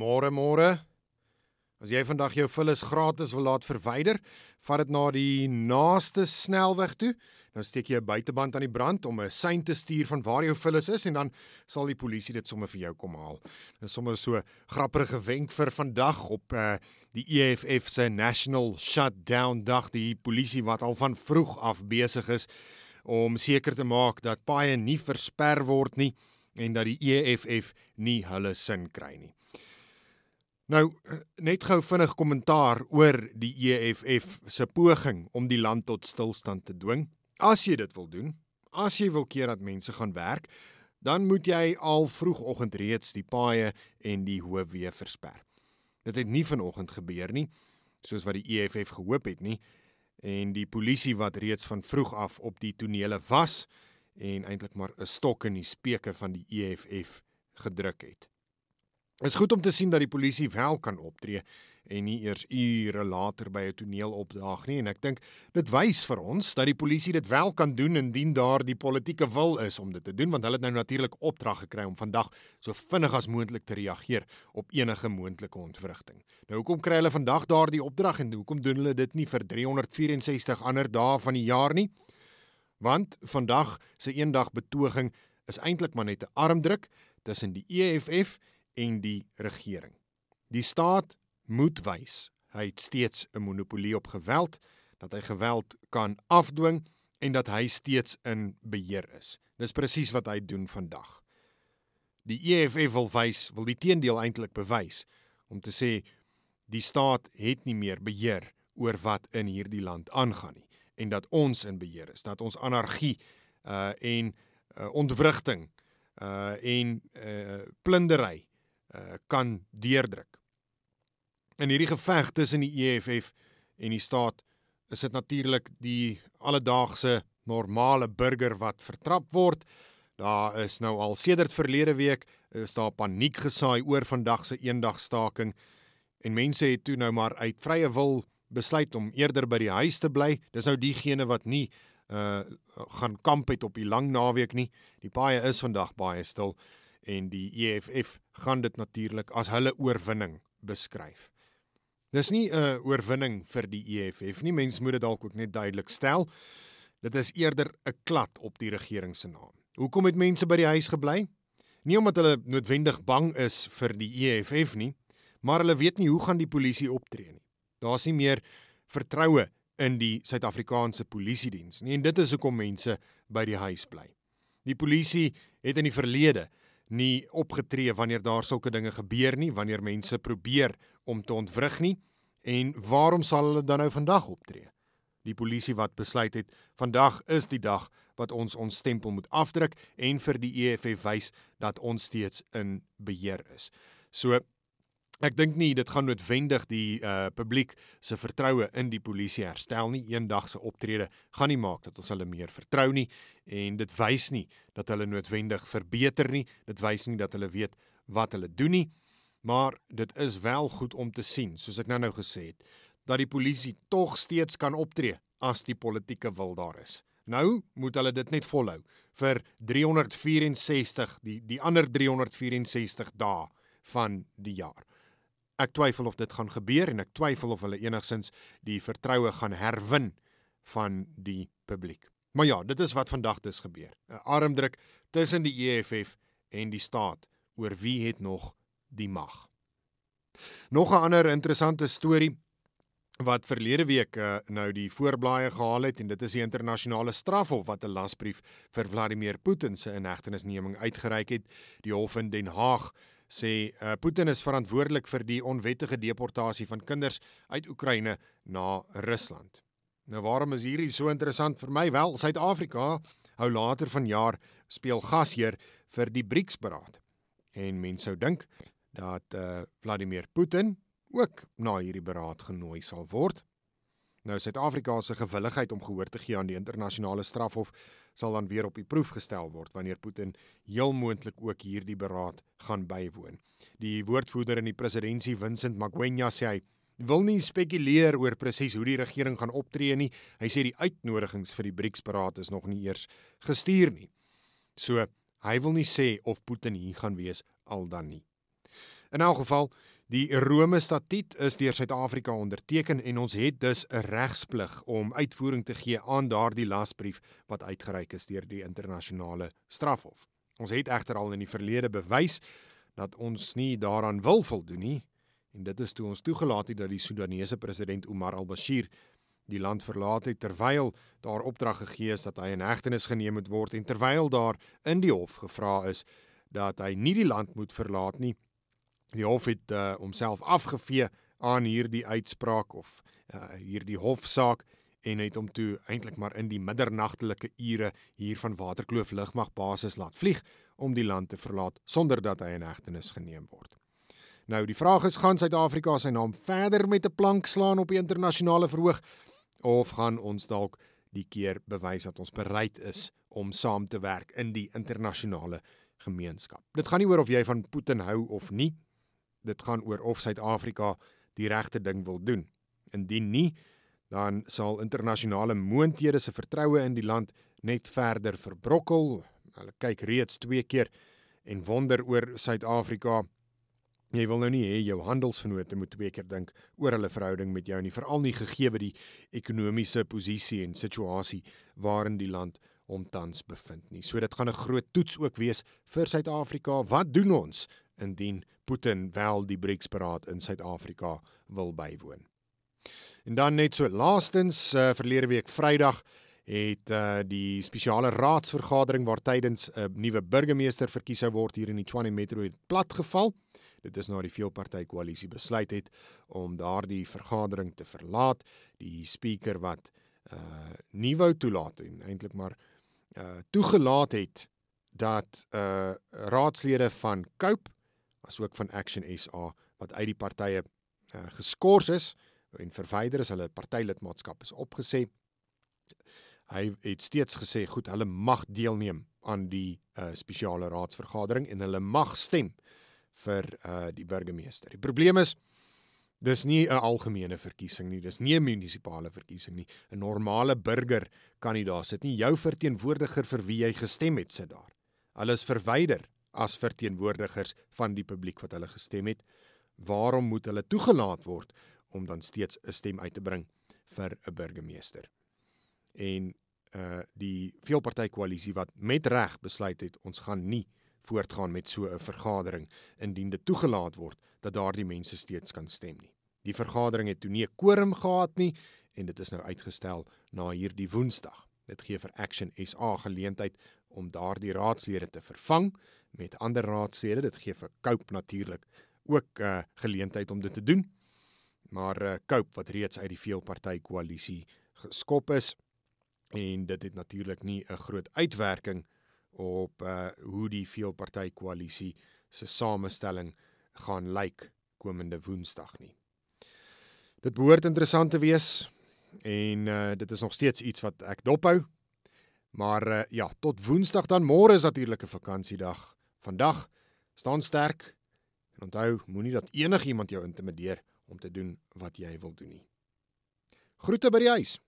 Môre môre. As jy vandag jou vullis gratis wil laat verwyder, vat dit na die naaste snelweg toe. Dan steek jy 'n buiteband aan die brand om 'n sein te stuur van waar jou vullis is en dan sal die polisie dit sommer vir jou kom haal. Dis sommer so grappige wenk vir vandag op uh, die EFF se National Shutdown dag, die polisie wat al van vroeg af besig is om seker te maak dat paaie nie versper word nie en dat die EFF nie hulle sin kry nie. Nou net gou vinnig kommentaar oor die EFF se poging om die land tot stilstand te dwing. As jy dit wil doen, as jy wil keer dat mense gaan werk, dan moet jy al vroegoggend reeds die paaie en die hoofweë versper. Dit het nie vanoggend gebeur nie, soos wat die EFF gehoop het nie, en die polisie wat reeds van vroeg af op die tonele was en eintlik maar 'n stok in die speke van die EFF gedruk het. Is goed om te sien dat die polisie wel kan optree en nie eers ure later by 'n toneel opdaag nie en ek dink dit wys vir ons dat die polisie dit wel kan doen indien daar die politieke wil is om dit te doen want hulle het nou natuurlik opdrag gekry om vandag so vinnig as moontlik te reageer op enige moontlike ontwrigting. Nou hoekom kry hulle vandag daardie opdrag en hoekom doen hulle dit nie vir 364 ander dae van die jaar nie? Want vandag se eendag betoging is eintlik maar net 'n armdruk tussen die EFF en die regering. Die staat moet wys hy het steeds 'n monopolie op geweld, dat hy geweld kan afdwing en dat hy steeds in beheer is. Dis presies wat hy doen vandag. Die EFF wil wys, wil die teendeel eintlik bewys om te sê die staat het nie meer beheer oor wat in hierdie land aangaan nie en dat ons in beheer is, dat ons anargie uh en uh, ontwrigting uh en uh plundery uh, kan deurdruk. In hierdie geveg tussen die EFF en die staat is dit natuurlik die alledaagse normale burger wat vertrap word. Daar is nou al sedert verlede week is daar paniek gesaai oor vandag se eendagstaking en mense het toe nou maar uit vrye wil besluit om eerder by die huis te bly. Dis nou diegene wat nie uh gaan kamp het op die lang naweek nie. Die paaie is vandag baie stil en die EFF gaan dit natuurlik as hulle oorwinning beskryf. Dis nie 'n oorwinning vir die EFF nie, mens moet dit dalk ook net duidelik stel. Dit is eerder 'n klad op die regering se naam. Hoekom het mense by die huis gebly? Nie omdat hulle noodwendig bang is vir die EFF nie, maar hulle weet nie hoe gaan die polisie optree nie. Daar's nie meer vertroue in die Suid-Afrikaanse polisie diens nie en dit is hoekom mense by die huis bly. Die polisie het in die verlede nie opgetree wanneer daar sulke dinge gebeur nie, wanneer mense probeer om te ontwrig nie. En waarom sal hulle dan nou vandag optree? Die polisie wat besluit het vandag is die dag wat ons ons stempel moet afdruk en vir die EFF wys dat ons steeds in beheer is. So Ek dink nie dit gaan noodwendig die uh publiek se vertroue in die polisie herstel nie. Eendag se optrede gaan nie maak dat ons hulle meer vertrou nie en dit wys nie dat hulle noodwendig verbeter nie. Dit wys nie dat hulle weet wat hulle doen nie. Maar dit is wel goed om te sien, soos ek nou-nou gesê het, dat die polisie tog steeds kan optree as die politieke wil daar is. Nou moet hulle dit net volhou vir 364 die die ander 364 dae van die jaar. Ek twyfel of dit gaan gebeur en ek twyfel of hulle enigsins die vertroue gaan herwin van die publiek. Maar ja, dit is wat vandag dus gebeur. 'n Armdruk tussen die EFF en die staat oor wie het nog die mag. Nog 'n ander interessante storie wat verlede week uh, nou die voorblaaie gehaal het en dit is die internasionale strafhof wat 'n lasbrief vir Vladimir Putin se inhegtenisneming uitgereik het. Die hof in Den Haag sê uh, Putin is verantwoordelik vir die onwettige deportasie van kinders uit Oekraïne na Rusland. Nou waarom is hierdie so interessant vir my? Wel, Suid-Afrika hou later vanjaar speel gasheer vir die BRICS-beraad. En mense sou dink dat uh, Vladimir Putin ook na hierdie beraad genooi sal word. Nou Suid-Afrika se gewilligheid om gehoor te gee aan die internasionale strafhof sal dan weer op die proef gestel word wanneer Putin heel moontlik ook hierdie beraad gaan bywoon. Die woordvoerder in die presidentskap, Vincent Magwenya, sê hy wil nie spekuleer oor presies hoe die regering gaan optree nie. Hy sê die uitnodigings vir die BRICS-beraad is nog nie eers gestuur nie. So, hy wil nie sê of Putin hier gaan wees al dan nie. In elk geval, die Rome Statuut is deur Suid-Afrika onderteken en ons het dus 'n regsplig om uitvoering te gee aan daardie lasbrief wat uitgereik is deur die internasionale strafhof. Ons het egter al in die verlede bewys dat ons nie daaraan wil voldoen nie en dit is toe ons toegelaat het dat die Sudanese president Omar al-Bashir die land verlaat het terwyl daar opdrag gegee is dat hy in hegtenis geneem moet word en terwyl daar in die hof gevra is dat hy nie die land moet verlaat nie Die hof het uh, homself afgevee aan hierdie uitspraak of uh, hierdie hofsaak en het hom toe eintlik maar in die middernagtelike ure hier van Waterkloof lugmagbasis laat vlieg om die land te verlaat sonder dat hy in hegtenis geneem word. Nou die vraag is gaan Suid-Afrika sy naam verder met 'n plank slaan op die internasionale verhoog of gaan ons dalk die keer bewys dat ons bereid is om saam te werk in die internasionale gemeenskap. Dit gaan nie oor of jy van Putin hou of nie dit gaan oor of Suid-Afrika die regte ding wil doen. Indien nie, dan sal internasionale moondhede se vertroue in die land net verder verbrokkel. Hulle kyk reeds twee keer en wonder oor Suid-Afrika. Jy wil nou nie hê jou handelsvennote moet twee keer dink oor hulle verhouding met jou nie, veral nie gegee die ekonomiese posisie en situasie waarin die land hom tans bevind nie. So dit gaan 'n groot toets ook wees vir Suid-Afrika. Wat doen ons indien Putin wel die BRICS-beraad in Suid-Afrika wil bywoon. En dan net so laastens uh, verlede week Vrydag het uh, die spesiale raadsvergadering waar tydens 'n uh, nuwe burgemeester verkies sou word hier in die Tshwane Metro het platgeval. Dit is na die veelpartytjie koalisie besluit het om daardie vergadering te verlaat. Die spreker wat uh nie wou toelaat en eintlik maar uh toegelaat het dat uh raadslede van Cope asook van Action SA wat uit die partye uh, geskort is en verwyder is, hulle partylidmaatskap is opgesê. Hy het steeds gesê goed, hulle mag deelneem aan die uh, spesiale raadsvergadering en hulle mag stem vir uh, die burgemeester. Die probleem is dis nie 'n algemene verkiesing nie, dis nie 'n munisipale verkiesing nie. 'n Normale burger kan nie daar sit nie. Jou verteenwoordiger vir wie jy gestem het sit daar. Hulle is verwyder as verteenwoordigers van die publiek wat hulle gestem het. Waarom moet hulle toegelaat word om dan steeds 'n stem uit te bring vir 'n burgemeester? En uh die veelpartytjie koalisie wat met reg besluit het ons gaan nie voortgaan met so 'n vergadering indien dit toegelaat word dat daardie mense steeds kan stem nie. Die vergadering het toe nie 'n quorum gehad nie en dit is nou uitgestel na hierdie Woensdag. Dit gee vir Action SA geleentheid om daardie raadslede te vervang met ander raadslede. Dit gee vir Cope natuurlik ook 'n uh, geleentheid om dit te doen. Maar uh, Cope wat reeds uit die veelpartytjie koalisie geskop is en dit het natuurlik nie 'n groot uitwerking op uh, hoe die veelpartytjie koalisie se samestelling gaan lyk komende Woensdag nie. Dit behoort interessant te wees en uh, dit is nog steeds iets wat ek dophou. Maar uh, ja, tot Woensdag dan môre is natuurlik 'n vakansiedag. Vandag staan sterk en onthou moenie dat enigiemand jou intimideer om te doen wat jy wil doen nie. Groete by die huis.